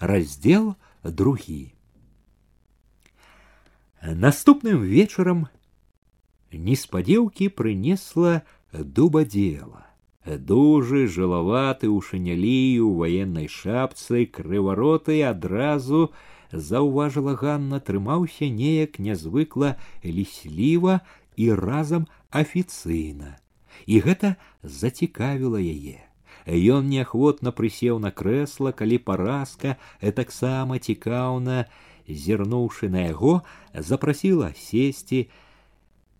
раздел другі наступным вечарам неспадзеўкі прынесла дубадзела дужы жылаваты ў шынялі у ваеннай шапцы крывароты адразу заўважыла ганна трымаўся неяк нязвыкла лісліва і разам афіцыйна і гэта зацікавіла яе ён неахвотна прысеў на крэсла калі паразка таксама цікаўна зірнуўшы на яго запрасіла сесці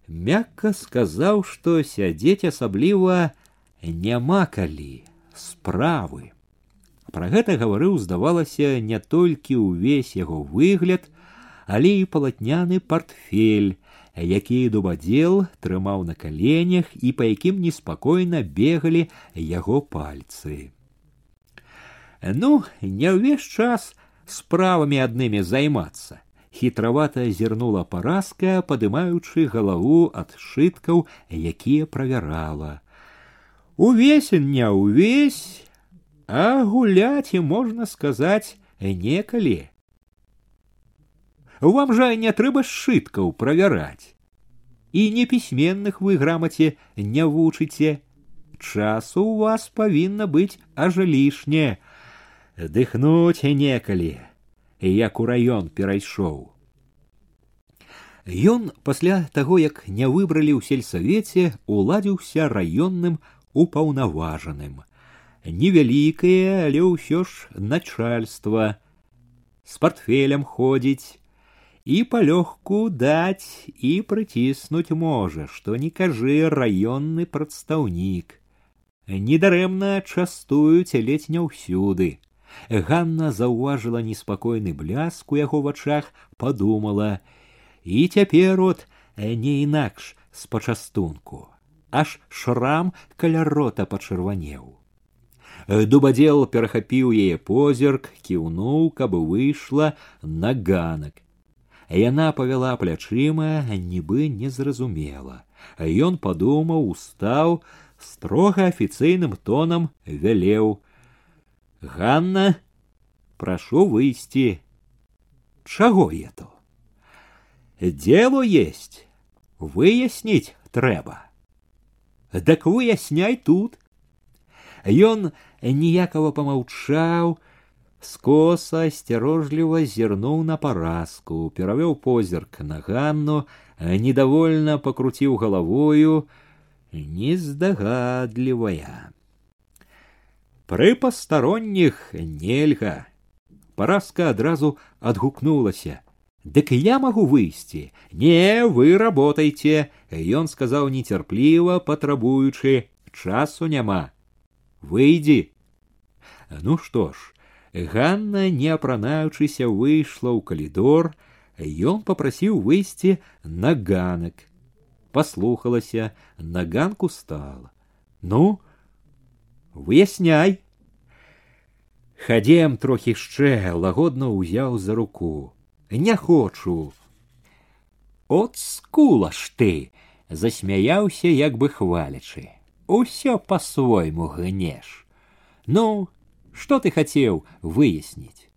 мякка сказаў што сядзець асабліва няма калі справы Пра гэта гаварыў, здавалася, не толькі ўвесь яго выгляд, але і палатняны портфель, які дубадзел трымаў на каленях і па якім неспакойна бегалі яго пальцы. Ну, не ўвесь час справамі аднымі займацца. Хітравата зірнула паразка, падымаючы галаву ад сшыткаў, якія правярала. Увесь не ўвесь, а гуляць і можна сказаць некалі Вам жа не трэба сшыткаў правяраць. І непісьменных вы грамаце не вучыце. Часу у вас павінна быць аж лішне. Дыхнуць некалі як у раён перайшоў. Ён пасля таго як не выбралі ў сельсавеце уладзіўся раённым упаўнаважаным. Невялікае, але ўсё ж начальства. З портфелем ходзіць і палёгку даць і прыціснуць можа, што не кажы раённы прадстаўнік. Недарэмна частуюць ледзь не ўсюды. Ганна заўважыла неспакойны бляск у яго вачах, падумала: і цяпер от не інакш з пачастунку, аж шрам каля рота пачырванеў. Дубадзел перахапіў яе позірк, кіўнуў, каб выйшла на ганак. Яна павяла плячыма, нібы незразумела. Ён падумаў, устаў, строга афіцыйным тонам вялеў: « Ганна, прашу выйсці. Чаго я то? Дело есть, выясніць трэба. Дак выясняй тут. Ён ніякава помаўчаў, скоса асцярожліва зірнуў на паразку, перавёў позірк на ганну, недовольна пакруціў галавою, нездагадлівая. Пры пастаронніх нельга. Паразка адразу адгукнулася. Дык я магу выйсці. Не, вы работайте, Ён сказаў нецярпліва, патрабуючы, часу няма выйдзі ну што ж ганна не апранаючыся выйшла ў калідор ён попрасіў выйсці на ганак паслухалася на ганку стала ну выясняй хадзем трохі яшчэ лагодна ўзяў за руку не хочу от скула ж ты засмяяўся як бы хвалячы усё по-свойму гнешь. Ну, что ты хотел выяснить?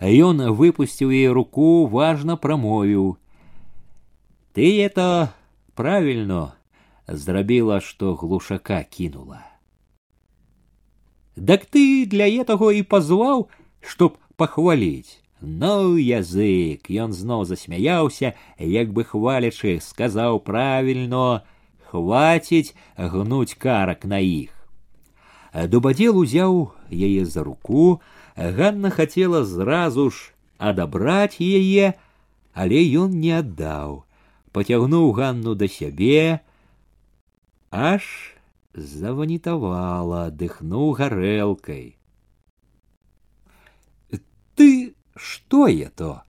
Ён выпустил ей руку, важно промовил. Ты это правильно зрабіла, что глушака кинула. Так ты для этого и позвал, чтоб похвалить. Ну, язык, ён зноў засмяяўся, як бы хвалячы, сказаў правильно, хваціць гнуць карак на іх. Дубадзел узяў яе за руку, Ганна хацела зразу ж адабраць яе, але ён не аддаў, пацягнуў Ганну да сябе, аж заванітавала, дыхнуў гарэлкай. Ты што я то?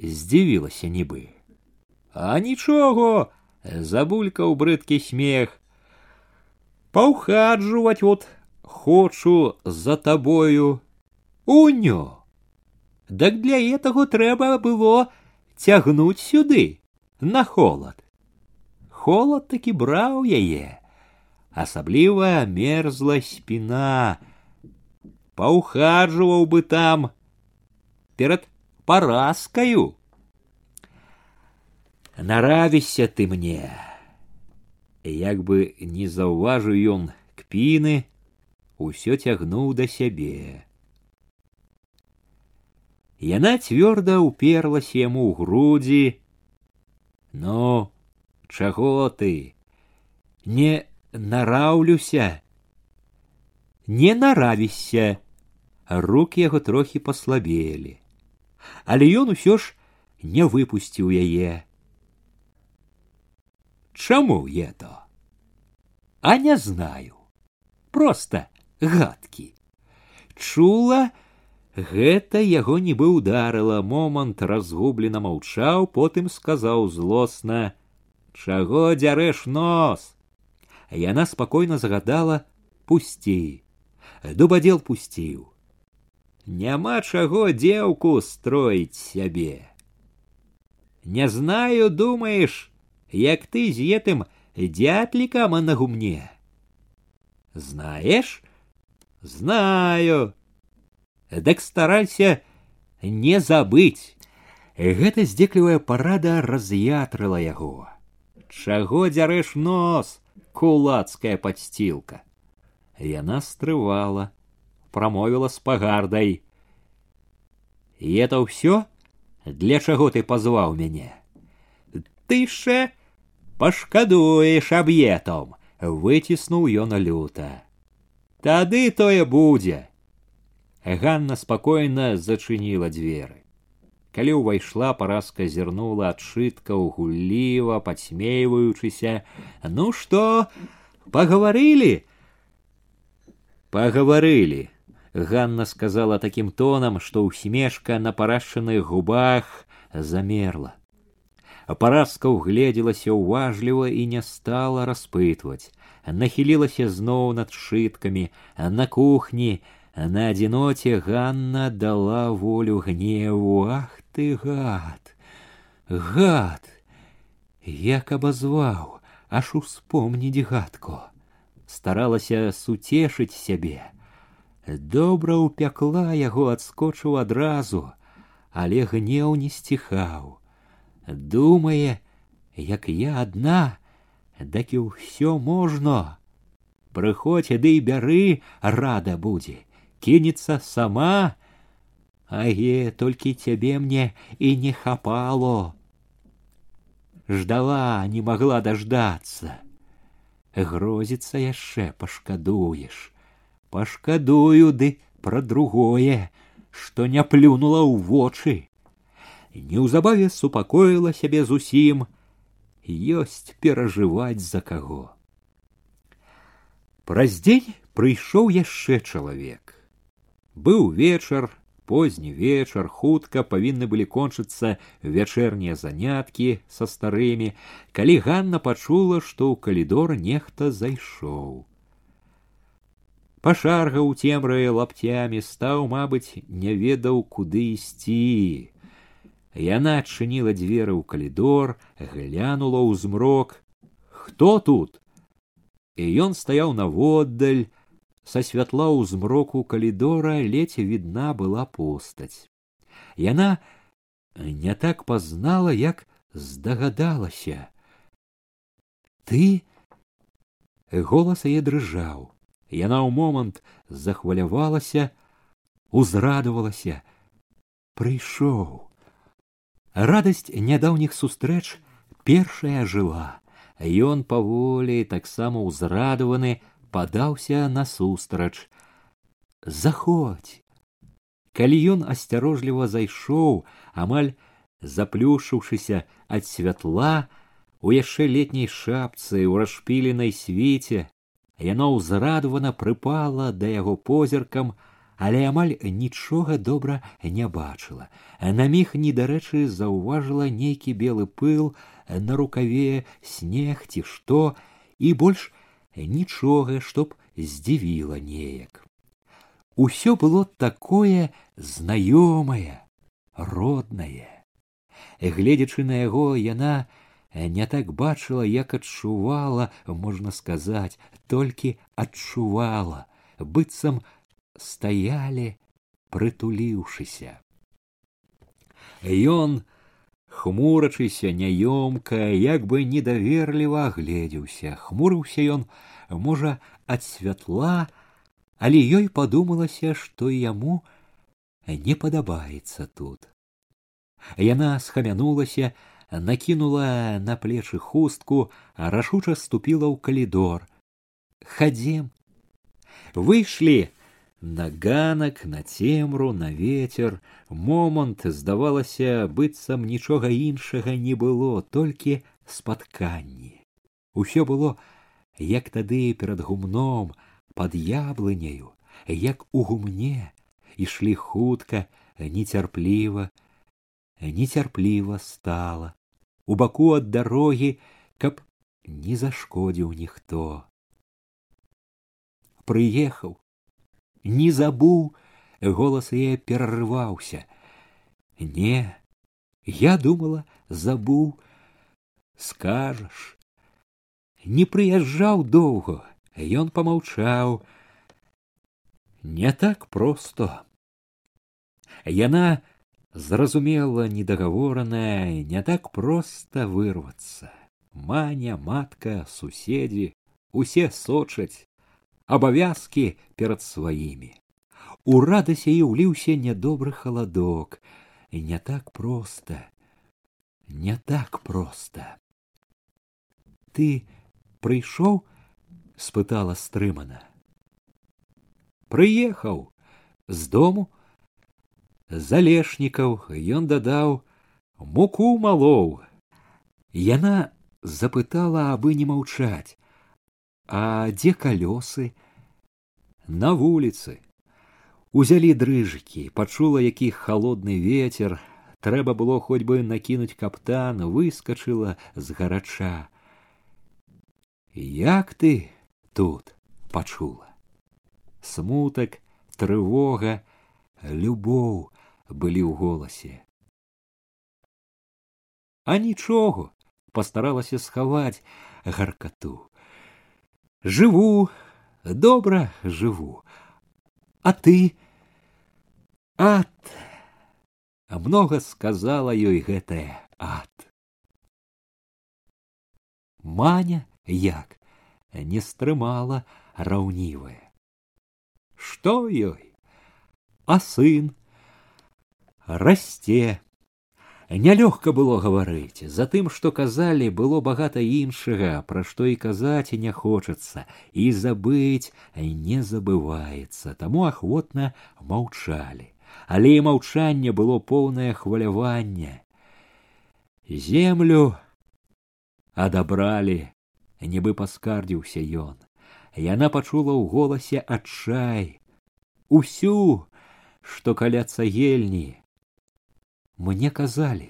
здзівілася нібы. А нічого, забулькаў брыдкі смех паўхаджваць вот хочу за табою унё дак для этого трэба было цягнуць сюды на холод холод таки браў яе асабліва мерзла спіна паўхаджваў бы там перад паразкаю наравіся ты мне як бы не заўважыў ён кпіны усё цягнуў да сябе яна цвёрда ўперлася яму ў грудзі ну чаго ты не нараўлюся не наравішся руки яго трохі паслабелі але ён усё ж не выпусціў яе Чаму это? А не знаю. Просто гадкі. Чула, гэта яго нібы ударыла момант разгублена маўчаў, потым сказаў злосна: « Чаго дзярэш нос? Яна спакойна загадала пусці. Дубадзел пусціў. Няма чаго дзеўку строіць сябе. Не знаю, думаешь, як ты з етым дятлікам на гумне. Знаешь? Знаю. Дык старайся не забыць. Гэта здзеклівая парада раз'ятрыла яго. Чаго дзярэш нос, кулацкая падсцілка. Яна стрывала, прамовіла з пагардай. І это ўсё, для чаго ты пазваў мяне? Ты ше пашкадуеш аб'етом, выціснуў ён люта. Тады тое будзе. Ганна спакойна зачыніла дзверы. Калі ўвайшла паразка зірнула адшытка гулліва, падсмейваючыся, ну што, пагаварылі, пагаварылі. Ганна сказала такім тонам, што ўсмешка на парашчаных губах замерла. Параска ўгледзелася ўважліва і не стала распытваць. Нахілілася зноў над шыткамі, на кухні, на адзіноце Ганна дала волю гневу, ах ты гад, гад, як абазваў, аж успомніць гадку. Старалася суцешыць сябе. Добра ўпякла яго адскочыў адразу, але гнеў не сціхаў думае, як я адна, дак і ўсё можна. Прыходзь ды бяры, рада будзе, кінецца сама, Аге, толькі цябе мне і не хапало. Ждала, не могла дождаться. Грозіцца яшчэ пашкадуеш. Пашкадую ды пра другое, што не плюнула ў вочы неўзабаве супакоіла сябе зусім ёсць перажываць за каго праз дзень прыйшоў яшчэ чалавек быў вечар позні вечар хутка павінны былі кончыцца вячэрнія заняткі са старымі калі ганна пачула што ў калідор нехта зайшоў пашаргаў цемры лапцямі стаў мабыць не ведаў куды ісці Яна адчыніла дзверы ў калідор, глянула ў змрок. Хто тут? І ён стаяў наводдаль, са святла ў змроку калідора ледзь відна была постаць. Яна не так пазнала, як здагадалася. Ты голас яе дрыжаў. Яна ў момант захвалявалася, узрадавалася, прыйшоў радасць нядаўніх сустрэч першая жыла ён паволі таксама ўзрадаваны падаўся насустрач заходзь калі ён асцярожліва зайшоў амаль заплюшыўшыся ад святла у яшчэ летняй шапцы ў расшпіленай свіце яно ўзрадавана прыпала да яго позіркам але амаль нічога добра не бачыла. На міг недарэчы заўважыла нейкі белы пыл на рукаве снег ці што і больш нічога, чтоб здзівіла неяк. Усё было такое знаёмае, роднае. Гледзячы на яго яна не так бачыла, як адчувала, можна сказаць, толькі адчувала, быццам стаялі прытуліўшыся Ён, хмурачыся няёмка, як бы недаверліва агледзеўся, хмурыўся ён, можа, ад святла, але ёй падумалася, што яму не падабаецца тут. Яна схамянулася, накинула на плечы хустку, рашуча ступила ў калідор. Хадзем. Выйшлі на ганак, на цемру, на ветер. Момант, здавалася, быццам нічога іншага не было, толькі спатканні. Усё было, як тады перад гумном, под яблыняю, як у гумне, ішлі хутка, нецярпліва, нецярпліва стала у баку ад дарогі, каб не зашкодзіў ніхто. Прыехаў, не забыў, голас яе перарываўся. Не, я думала, забыў, скажаш. Не прыязджаў доўга, ён помаўчаў. Не так просто. Яна зразумела недагаворанае не так проста вырвацца маня матка суседзі усе сочаць абавязкі перад сваімі у радасці і ўліўся нядобры халадок і не так проста не так проста ты прыйшоў спытала стрымана прыехаў з дому залешнікаў ён дадаў муку малоў яна запытала абы не маўчаць а дзе калёсы на вуліцы узялі дрыжыкі пачула які холодны ветер трэба было хоць бы накінуць каптан выскочыла з гарача як ты тут пачула смутак трывога любоў былі ў голасе. А нічого пастаралася схаваць гаркату. Жыву, добра жыву, А ты ад а многа сказала ёй гэтае ад. Маня як не стрымала раўнівая. Што ёй? А сын расце. Нялёгка было гаварыць, затым, што казалі, было багата іншага, пра што і казаць не хочацца, і забыць не забываецца, таму ахвотна маўчалі. Але і маўчанне было поўнае хваляванне. Землю адабралі, нібы паскардзіўся ён. Яна пачула ў голасе адчай, усю, што каля цагельні мне казалі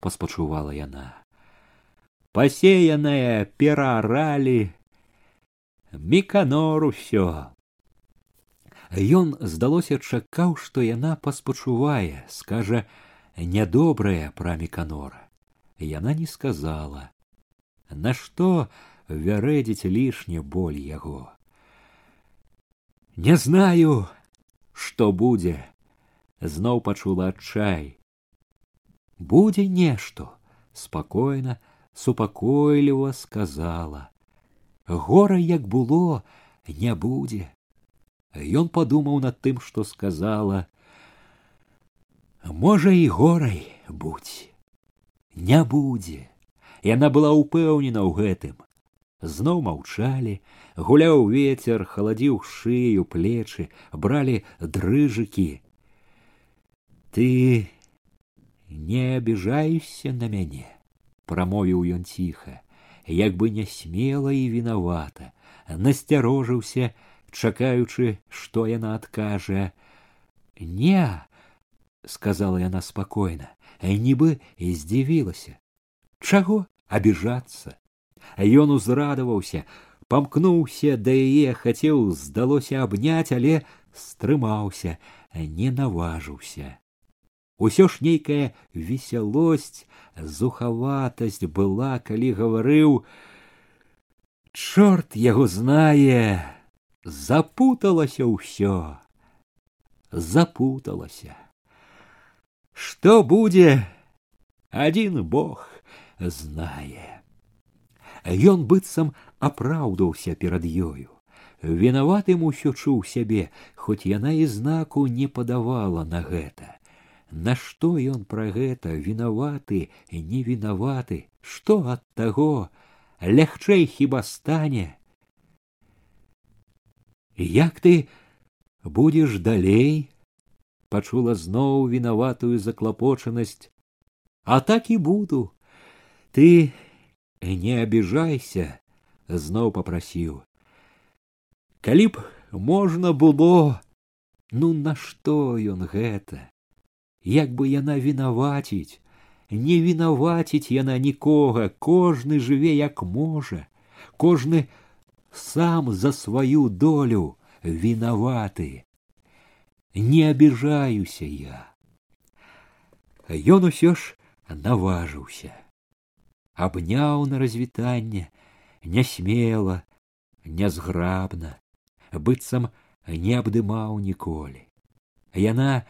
паспачувала яна пасеянае перааралі міканор усё Ён здалося чакаў, што яна паспачувае, скажа нядобрае пра міканора. Яна не сказала, Нашто вярэдзіць лішне боль яго. Не знаю, што будзе, зноў пачула адчай, будзе нешта спакойна супакойліва сказала. Гора як было не будзе ён падумаў над тым што сказала. Можа і горай будь. Не будзе яна была ўпэўнена ў гэтым зноў маўчалі гуляў ветер халадзіў шыю плечы бралі дрыжыкі ты не обижайся на мяне прамовіў ён ціха як бы не смела і вінавата насцярожыўся чакаючы што яна адкажа не сказала яна спакойна нібы і здзівілася чаго абіжацца ён узрадаваўся памкнуўся да яе хацеў здалося абняць але стрымаўся не наважыўся Усё ж нейкая весялосць, зухаватасць была, калі гаварыў: Чорт яго знае, запуталася ўсё, запуталася. Што будзе, адзін Бог знае. Ён быццам апраўдаўся перад ёю. Вінаватым усё чуў сябе, хоць яна і знаку не падавала на гэта. Нашто ён пра гэта вінаваты, не вінаваты, што ад таго лягчэй хіба стане? Як ты будзеш далей? пачула зноў вінаватую заклапочанасць, а так і буду. Ты не абіжайся, зноў попрасіў калі б можна было ну нашто ён гэта як бы яна вінаваціць не вінаваціць яна нікога кожны жыве як можа кожны сам за сваю долю вінаваты не абіжаюся я ён усё ж наважыўся абняў на развітанне нясмела нязграбна быццам не абдымаў ніколі. Яна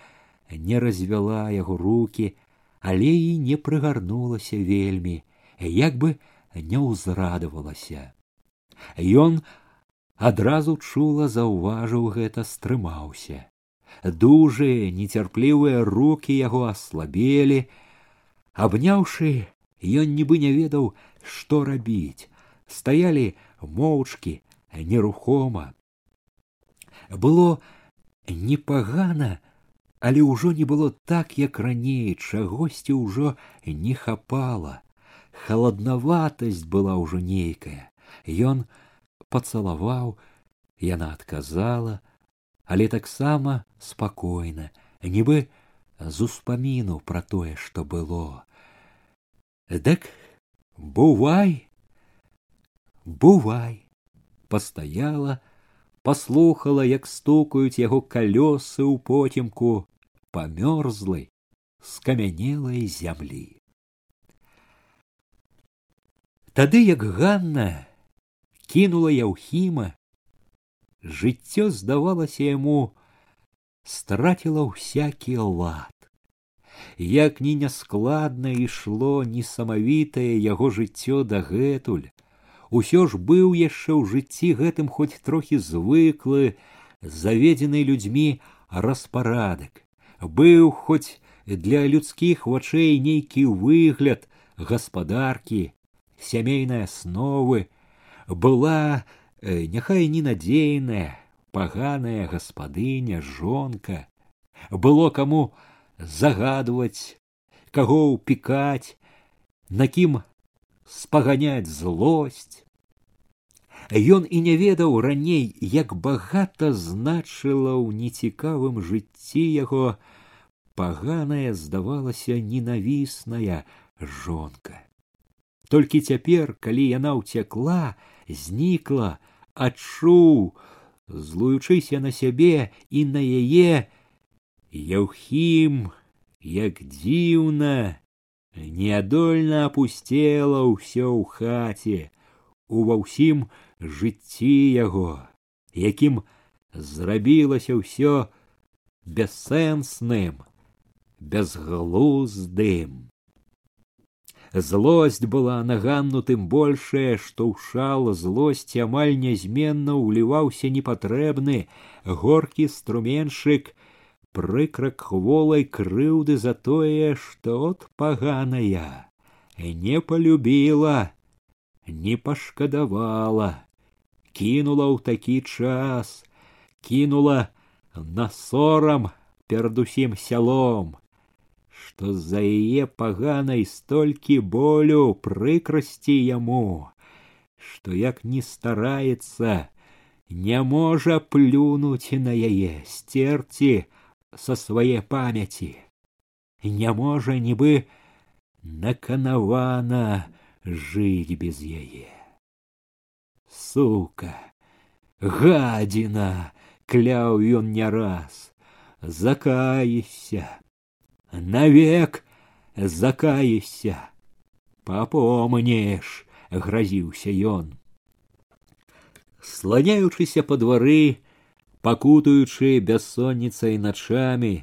не развяла яго руки, але і не прыгарнулася вельмі, як бы не ўзрадавалася. Ён адразу чула заўважыў гэта стрымаўся. Дужыя, нецярплівыя руки яго аслабелі, абняўшы, ён нібы не ведаў, што рабіць, стаялі моўчкі, нерухома, было непагана, але ўжо не было так, як раней, чагосьці ўжо не хапала. Халаднаватасць была ўжо нейкая. Ён пацалаваў, яна адказала, але таксама спакойна, нібы з успаміну пра тое, што было. Дык бувай, бувай, пастаяла, паслухала, як стукаюць яго калёсы ў потемку памёрзлай, скамянелай зямлі. Тады як Ганна кінула Яўхіма, жыццё здавалася яму страціла ўсякі лад. Як ні няскладна ішло несамавітае яго жыццё дагэтуль, усё ж быў яшчэ ў жыцці гэтым хоць трохі звыклы заведзены людзьмі распарадак быў хоць для людскіх вачэй нейкі выгляд гаспадаркі сямейнай асновы была э, няхай ненадзейная паганая гаспадыня жонка было каму загадваць каго ўпікаць на кім спаганяць злосць Ён і не ведаў раней, як багата значыла ў нецікавым жыцці яго паганая здавалася ненавісная жонка. Толькі цяпер, калі яна ўцякла, знікла, адчуў, злуючыся на сябе і на яе, Яўхім, як дзіўна, неадольна апусцела ўсё ў хаце, ува ўсім жыцці яго, якім зрабілася ўсё бяссэнсным, безглуздым. Злосць была на Ганну тым большая, што ў шал злосці амаль нязменна ўліваўся непатрэбны горкі струменшык, прыкра кволай крыўды за тое, што от паганая не полюбіла, не пашкадавала, кінула ў такі час, кінула на сорам перад усім сялом, што за яе паганай столькі болю прыкрасці яму, што як не стараецца, не можа плюнуць на яе сцерці, со свае памяці не можа нібы наканавана жыць без яе сука гадзіна кляў ён не раз закаешся навек закаешся папомнеш гразіўся ён сланяючыся па двары пакутаючы бяссонніцай начамі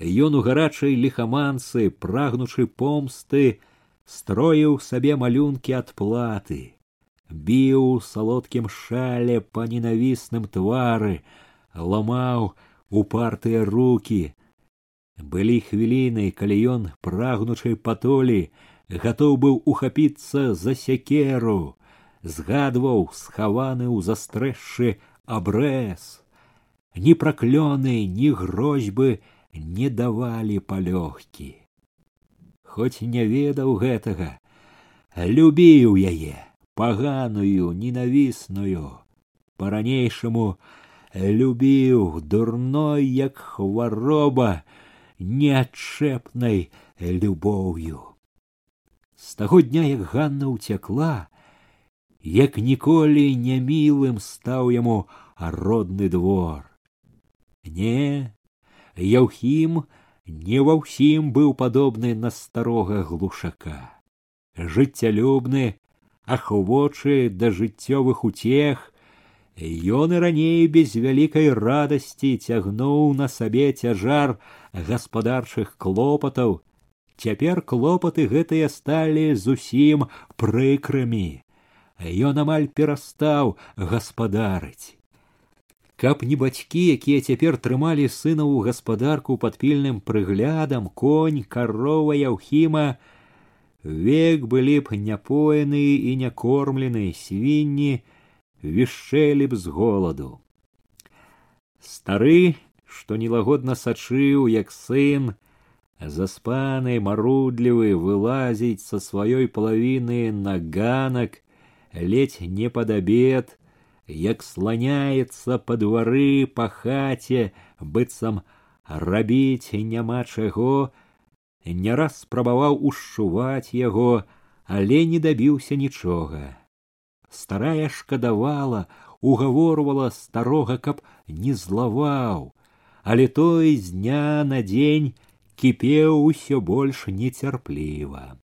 Ён у гарачай лихаманцы, прагнучы помсты, строіў сабе малюнкі адплаты, біў салодкім шале па ненавісным твары, ламаў упартыя руки. Былі хвіліны, калі ён, прагнучай патолі, гатоў быў ухапіцца за сякеру, згадваў схаваны ў застрэшшы абрэз. Ні праклёны, ні грозьбы не давалі палёгкі. Хоць не ведаў гэтага, любіў яе, паганую, ненавісную, па-ранейшаму любіў дурной, як хвароба, неадчэпнай любоўю. З таго дня, як Ганна ўцякла, як ніколі нямілым стаў яму родны двор. Не, Яўхім не ва ўсім быў падобны на старога глушака. Жыццялюбны, ахвочы да жыццёвых утех, Ён і раней без вялікай радасці цягнуў на сабе цяжар гаспадарчых клопатаў. Цяпер клопаты гэтыя сталі зусім прыкрымі. Ён амаль перастаў гаспадарыць. Каб не бацькі, якія цяпер трымалі сына ў гаспадарку пад пільным прыглядам, конь, карова яўхіма, век былі б няпоены і някормлены свінні, вішчэлі б з голаду. Стары, што нелагодна сачыў, як сын, заспаны, марудлівы вылазіць са сваёй палавіны на ганак, ледзь не пад абед, як сланяецца па двары па хаце, быццам рабіць няма чаго, не раз спрабаваў ушчуваць яго, але не дабіўся нічога. Старая шкадавала, угаворвала старога, каб не злаваў, але той з дня на дзень кіпеў усё больш нецярпліва.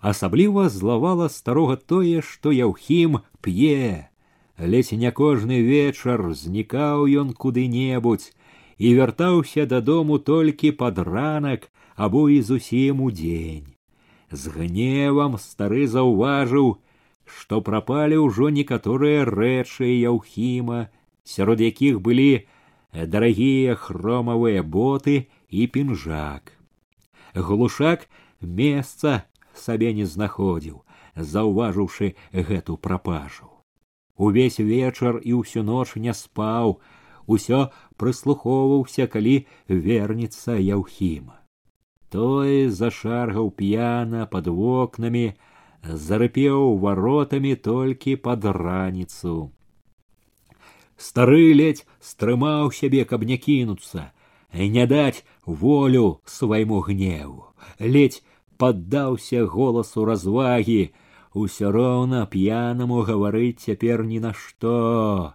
Асабліва злавала старога тое, што яўхім п'е, ледзь не кожны вечар знікаў ён куды-небудзь і вяртаўся дадому толькі пад ранак або і зусім удзень. З гневам стары заўважыў, што прапалі ўжо некаторыя рэчы яўхіма, сярод якіх былі дарагія хромавыя боты і пінжак. Глушак месца сабе не знаходзіў, заўважыўшы гэту прапажу увесь вечар і ўсю ноч не спаў, усё прыслухоўваўся, калі вернецца яўхіма. Той зашаргаў п'яна пад вокнамі, зарыпеў варотамі толькі пад раніцу. Стары ледзь стрымаў сябе, каб не кінуцца, не даць волю свайму гневу, ледзь паддаўся голасу развагі, усё роўна п'янаму гаварыць цяпер ні на што.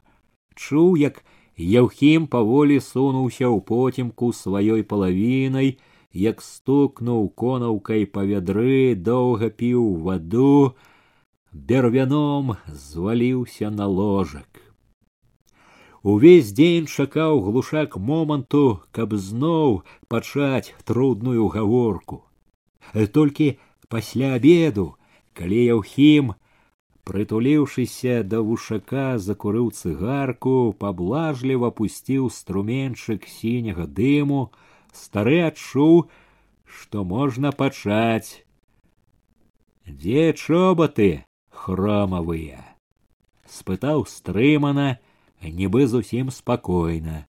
Чуў, як Яўхім паволі сунуўся ў поцемку сваёй палавінай, як стукнуў конаўкай па вядры, доўга піў ваду, бервяном зваліўся на ложак. Увесь дзень чакаў глушак моманту, каб зноў пачаць трудную гаворку. Толькі пасля абеду калі яўхім прытуліўшыся да вушака закурыў цыгарку паблажліва пусціў струменчык сіняга дыму стары адчуў што можна пачаць дзе чобаты хромавыя спытаў стрымана нібы зусім спакойна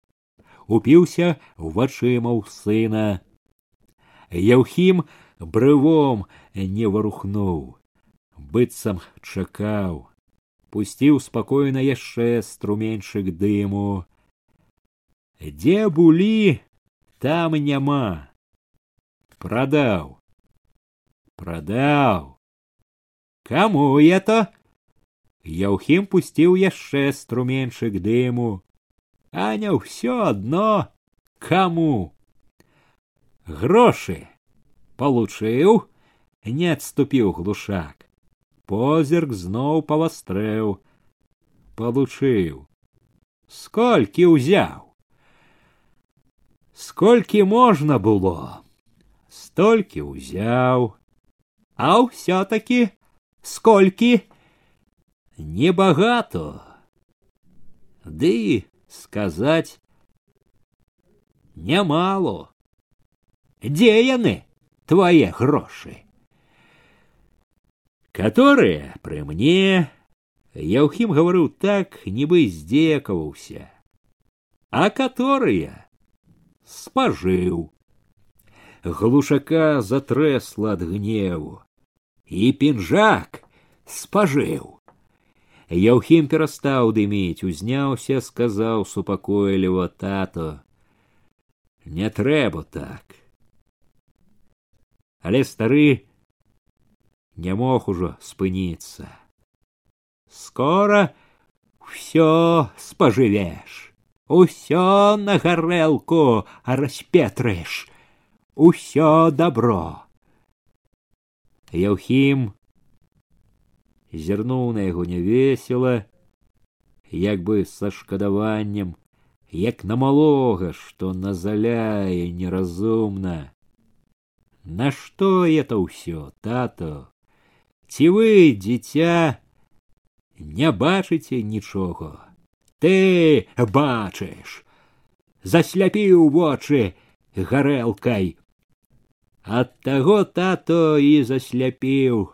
упіўся вачыма ў сына яўхім брывом не варухнуў быццам чакаў, пусціў спакойна яшчэ струменьчык дыму. Дзе булі, там няма. Прадаў. Прадаў. Каму это? Яўхім пусціў яшчэ струменьчык дыму. А не ўсё адно каму. Грошы получыў, не адступіў глушак позірк зноў павастрэў получыў сколькі ўзяў сколькі можна было, столькі ўзяў, а ўсё-таки сколькі небагато. Ды сказаць нямало. Дзе яны твае грошы? Которые пры мне Яўхім гаварыў так, нібы здзекаваўся, а которые спажыў. Глушака затрэсла ад гневу, і пінжак спажыў. Яўхім перастаў дыміць, узняўся, сказаў супакойліва тато: « Не трэба так. Але стары не мог ужо спыніцца. Скора ўсё спажывеш, усё на гарэлку распетрыш, усё добро. Яўхім зірнуў на яго нявесела, як бы са шкадаваннем, як на малога, што назаляе неразумна. Нашто это ўсё, тато? Ці вы, дзіця, не бачыце нічога? Ты бачыш, засляпіў вочы гарэлкай. Ад таго тато і засляпіў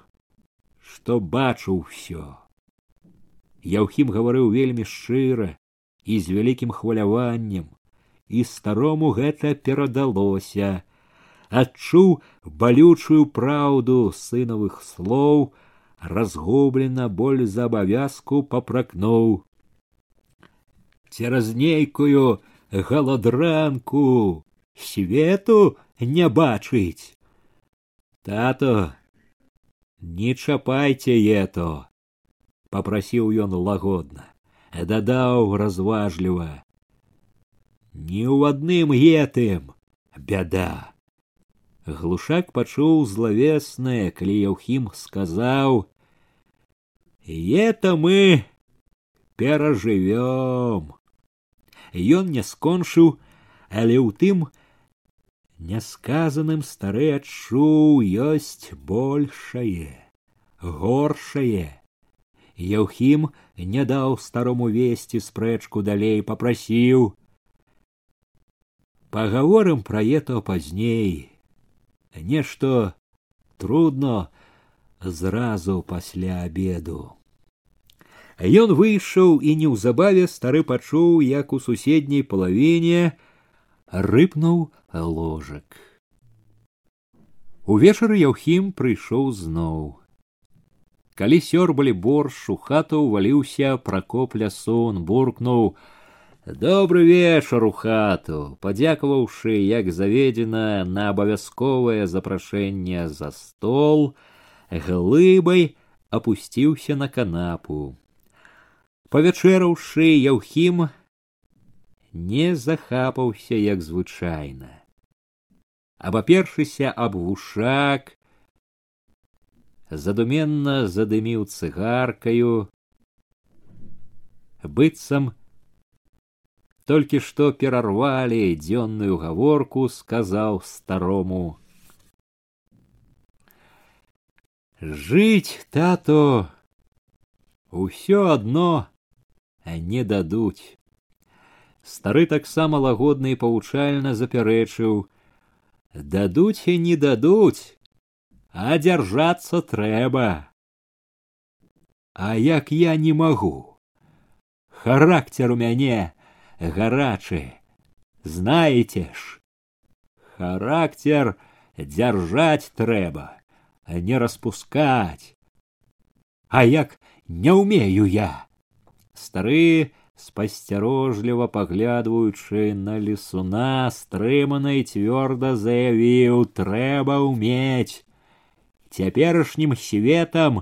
што бачыў усё. Яўхім гаварыў вельмі шчыра і з вялікім хваляваннем, і старому гэта перадалося. Адчуў балючую праўду сынавых слоў, разгублена боль за абавязку папракнуў. Цераз нейкую галадранку свету не бачыць. Тато, не чапайце ето, попросіў ён лагодна, дадаў разважліва. Ні ў адным етым бяда. Глушак пачуў злавеснае, калі Яўхім сказаў: « Это мы перажывём. Ён не скончыў, але ў тым Нясказаным стары адчуў ёсць большае, горшае. Яўхім не даў старому весці спрэчку далей попрасіў. Пагаворым пра это пазней. Нешто трудно зразу пасля обеду. Ён выйшаў і неўзабаве стары пачуў, як у суседняй палавіне рыпнуў ложак. Увечары Яўхім прыйшоў зноў. Калі сёрбалі борщ, у хату ўваліўся пракоп лясон, буркнуў: « Добры вечар у хату, падзякаваўшы, як заведзена на абавязковае запрашэнне за стол, глыбай апусціўся на канапу. Павячэраўшы Яўхім не захапаўся як звычайна. Абапершыся аб вушак, задуменна задыміў цыгаркаю, быццам толькі што перарвалі дзённую гаворку, сказаў старому: Жыць, тато, усё адно не дадуць стары таксама лагодна і павучальна запярэчыў дадуць і не дадуць а дзяржацца трэба а як я не магу характер у мяне гарачы знаеце ж характер дзяржаць трэба не распускаць а як не ўмею я стары спасцярожліва паглядваючы на лесуна стрымана і цвёрда заявіў трэба ўмець цяперашнім светам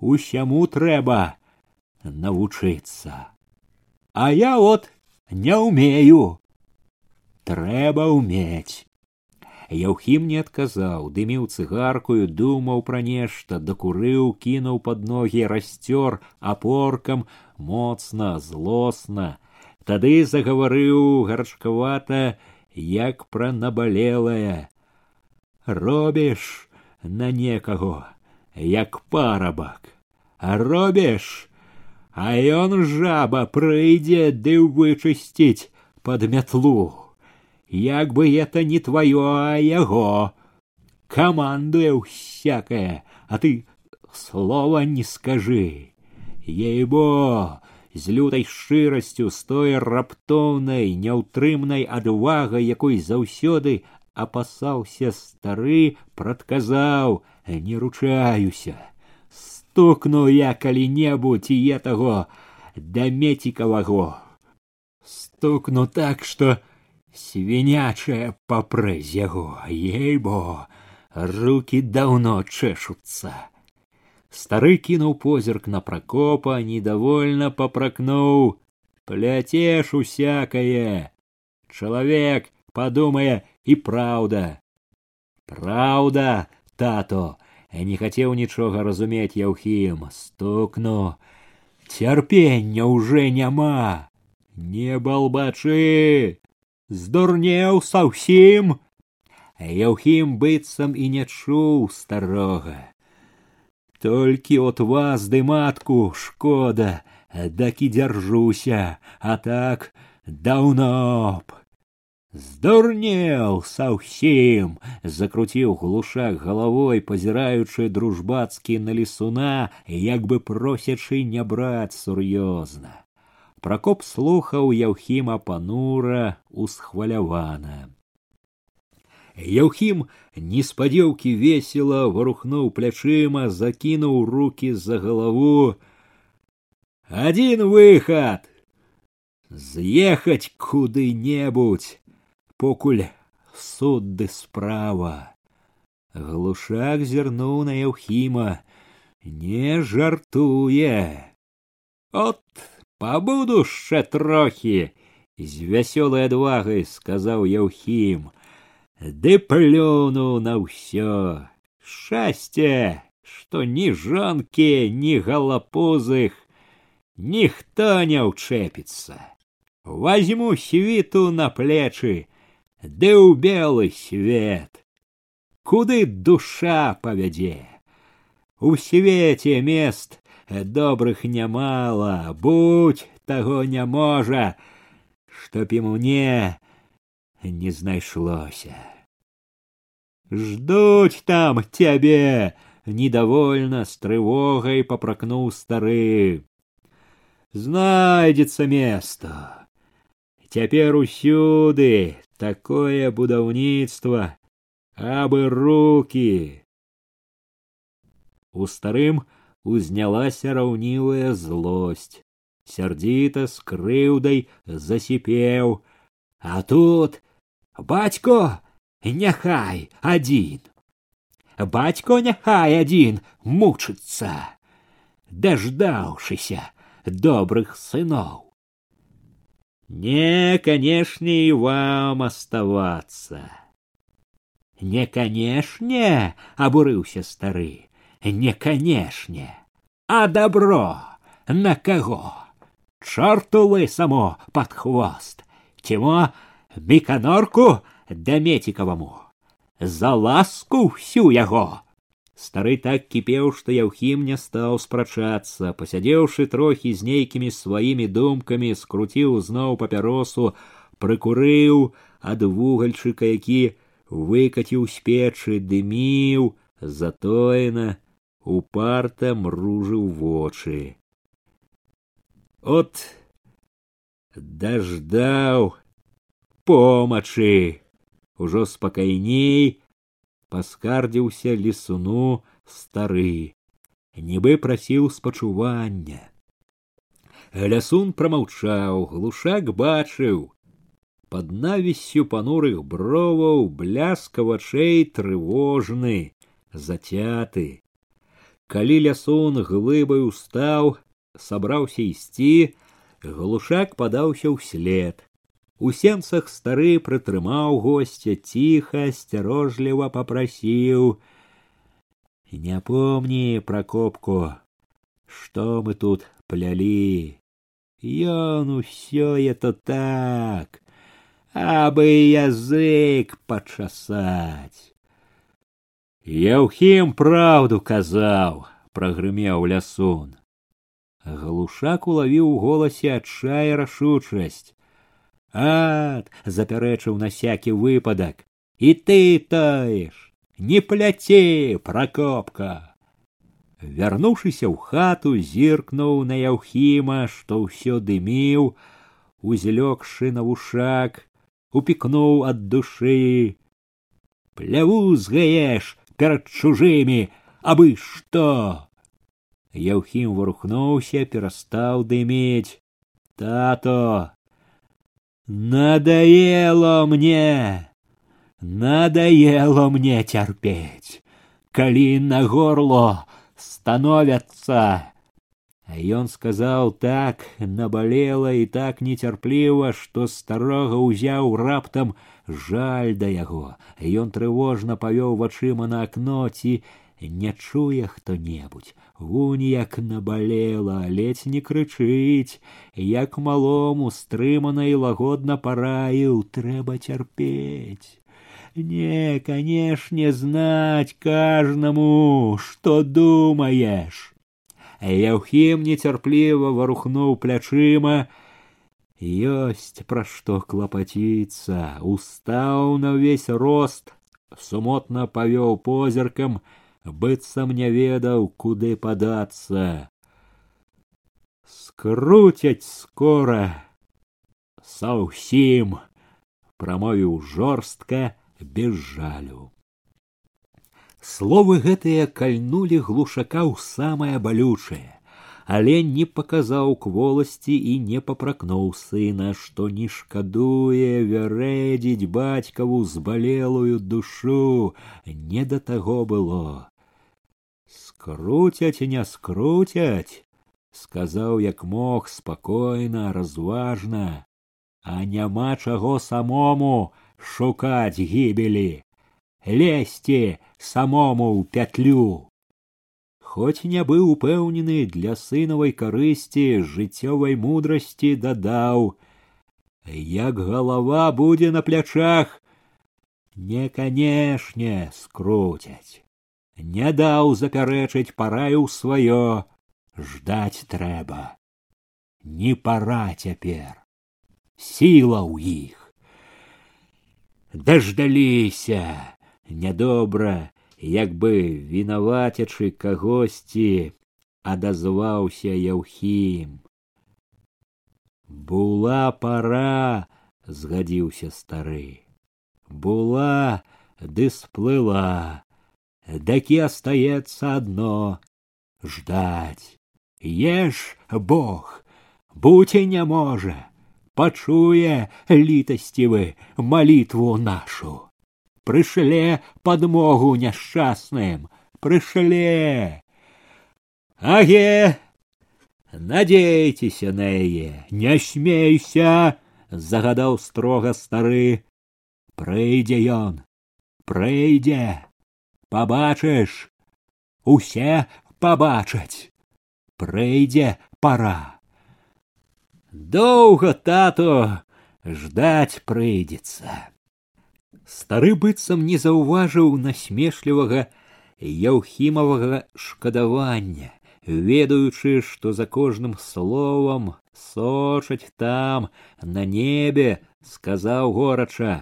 усяму трэба навучыцца а я от не ўмею трэба ўмець Яўхім не адказаў, дыміў цыгаркую, думаў пра нешта, дакурыў, кінуў пад ногі, расцёр апоркам, моцна, злосна. Тады загаварыў гарачкавата як пра набалелае. Робіш на некаго, як парабак, робіш, а ён жаба прыйдзе ды вычысціць под мятлу. Як бы это не твоё, а яго. Камандуе всякое, а ты слова не скажи. Ей-бо, з лютай шчырасцю з той раптоўнай няўтрымнай адвагай якой заўсёды апасаўся стары прадказаў не ручаюся стукну я калі-небудзь і таго да мецікаваго стукну так што свінячая папрэз яго ей-бо руки даўно чэшуцца Стары кінуў позірк на пракопа, недовольно папракнуў: « Пляцеш усякае. Чалавек падумае і праўда. Праўда, тато, не хацеў нічога разумець Яўхім, стукну. Цярпення ўжо няма. Не балбачы, здурнеў саўсім. Яўхім быццам і не чуў старога. Толькі от вас ды матку шкода, дакі дзяржуся, а так даўно б. Здурнеў саўсім, закруціў глушак галавой, пазіраючы дружбацкі на лесуна, як бы просячы не браць сур'ёзна. Пракоп слухаў яўхіма панура усхвалявана. Яўхім неспадзеўкі весела варухнуў плячыма, закінуў руки за галаву. Один выход з'ехаць куды-небудзь, покуль суд ды справа. Глушак зірнуў на Яўхіма, не жартуе. От пабуду яшчэ трохі, з вясёлай адвагай сказаў Яўхім ды плюнуў на ўсё шчасце што ні жонкі ні галапузых ніхто не ўчэпіцца возьму світу на плечы ды ў белы свет куды душа павядзе у свеце мест добрых нямала будь таго не можа чтоб і мне не знайшлося. Ждуть там тебе, недовольно с трывогай попракнуў стары. Знайдзецца место. Цяпер усюды такое будаўніцтва, абы руки. У старым узнялася раўнівая злосць. Сярдзіта з крыўдай засіпеў, а тут Батько няхай один. Батько няхай один мучыцца, даждаўшыся добрых сыноў. Не, канешне, и вам оставаться. Не, канешне, абурыўся стары, не, канешне, а добро на каго? Чорту само под хвост, тимо беканорку да за ласку всю яго стары так кіпеў што яўхім не стаў спрачацца пасядзеўшы трохі з нейкімі сваімі думкамі скруціў зноў папяросу прыкурыў ад вугальчыка які выкаціў з печы дыміў затоена упарта мружыў вочы от даждаў помачы ужо спакайней паскардзіўся лесуну стары нібы прасіў спачування лясун прамаўчаў глушак бачыў под навіссю панурых броваў бляска вачэй трывожны зацяты калі лясун глыбай устаў сабраўся ісці глушак падаўся ўслед У сенцах стары прытрымаў госця ціха, асцярожліва попрасіў: « Не помні, пракопку, што мы тут плялі. Ён усё это так. абы язык пачасаць. Яўхім праўду казаў, прагрымеў лясун. Глушак улавіў у голасе адчай рашучасць. Ад, запярэчыў на сякі выпадак, і ты таеш, не пляці, пракопка. Вярнуўшыся ў хату, зіркнуў на яўхіма, што ўсё дыміў, узлёгшы на вушак, упікнуў ад душы. Пляву згаеш перад чужымі, абы што. Яўхім варухнуўся, перастаў дымець. Тато, надоело мне, надоело мне терпеть, калі на горло становятся. Ён сказаў так набалела і так нецярпліва, што старога ўзяў раптам жаль да яго. Ён трывожна павёў вачыма на акно ці не чуе хто-небудзь вунь як набалела ледзь не крычыць як малому стрымана і лагодна параіў трэба цярпець не канешне знаць кажнаму што думаеш яўхім нецярпліва варухнуў плячыма ёсць пра што клапаціцца устаў на ўвесь рост сумотна павёў позіркам быццам не ведаў, куды падацца. Скруцяць скора са ўсім, прамовіў жорстка без жалю. Словы гэтыя кальнулі глушака ў самае балючае, але не паказаў кволасці і не папракнуў сына, што не шкадуе вярэдзіць бацькаву збалелую душу, не да таго было. Скруцяць і не скруцяць, сказаў як мог спакойна, разважна, а няма чаго самому шукаць гібелі, лезьце самому ў пятлю. Хоць не быў упэўнены для сынавай карысці жыццёвай мудрасці дадаў, як галава будзе на плячах, не канешне скруцяць не даў запярэчыць параіў сваё. Ждаць трэба. Не пора цяпер. Сіла ў іх. Даждаліся. Нядобра як бы вінавацячы кагосьці адазваўся яўхім. Була пора згадзіўся стары. Була ды сплыла Даки остается одно — ждать. Ешь, Бог, будь и не може, почуе літасцівы молитву нашу. Прышле подмогу няшчасным, прышле. Аге, надейцеся на яе, не смейся, загадаў строга стары. Прыйдзе ён, прыйдзе пабачыш усе пабачаць прыйдзе пора доўга тато ждаць прыйдзецца стары быццам не заўважыў насмешлівага яўхімавага шкадавання ведаючы што за кожным словам сочаць там на небе сказаў горача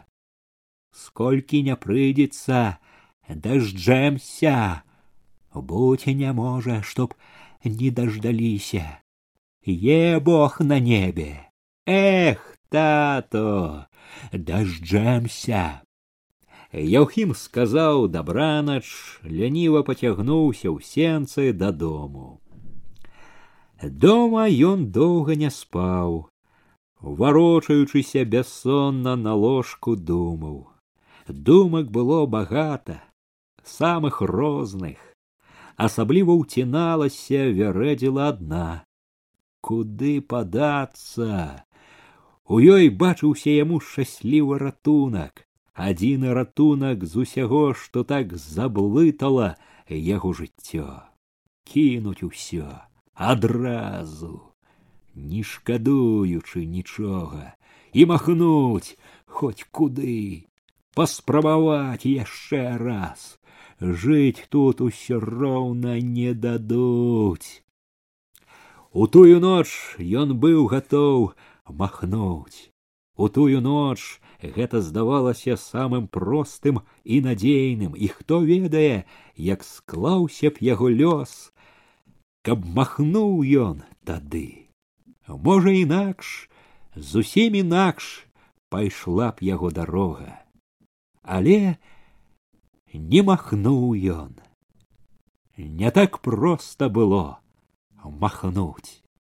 сколькі не прыйдзецца дажджэмся будь не можа чтоб не дождаліся е бог на небе эх тато дажджэмся Яўхім сказаў дабранач ляніва пацягнуўся ў сенцы дадому дома ён доўга не спаў варочаючыся бяссонна на ложку думаў думак было багата Самых розных. Асабліва ўціналася вярэдзіла адна куды падацца у ёй бачыўся яму шчаслівы ратунак. Адзіны ратунак з усяго што так заблытала яго жыццё. Кінуць усё адразу не шкадуючы нічога і махнуць хоть куды, паспрабаваць яшчэ раз. Жыць тут усё роўна не дадуць. У тую ноч ён быў гатоў махнуць. У тую ноч гэта здавалася самым простым і надзейным, і хто ведае, як склаўся б яго лёс, каб махнуў ён тады. Можа, інакш, зусім інакш пайшла б яго дарога. Але не махнуў ён. Не так проста было махнуць.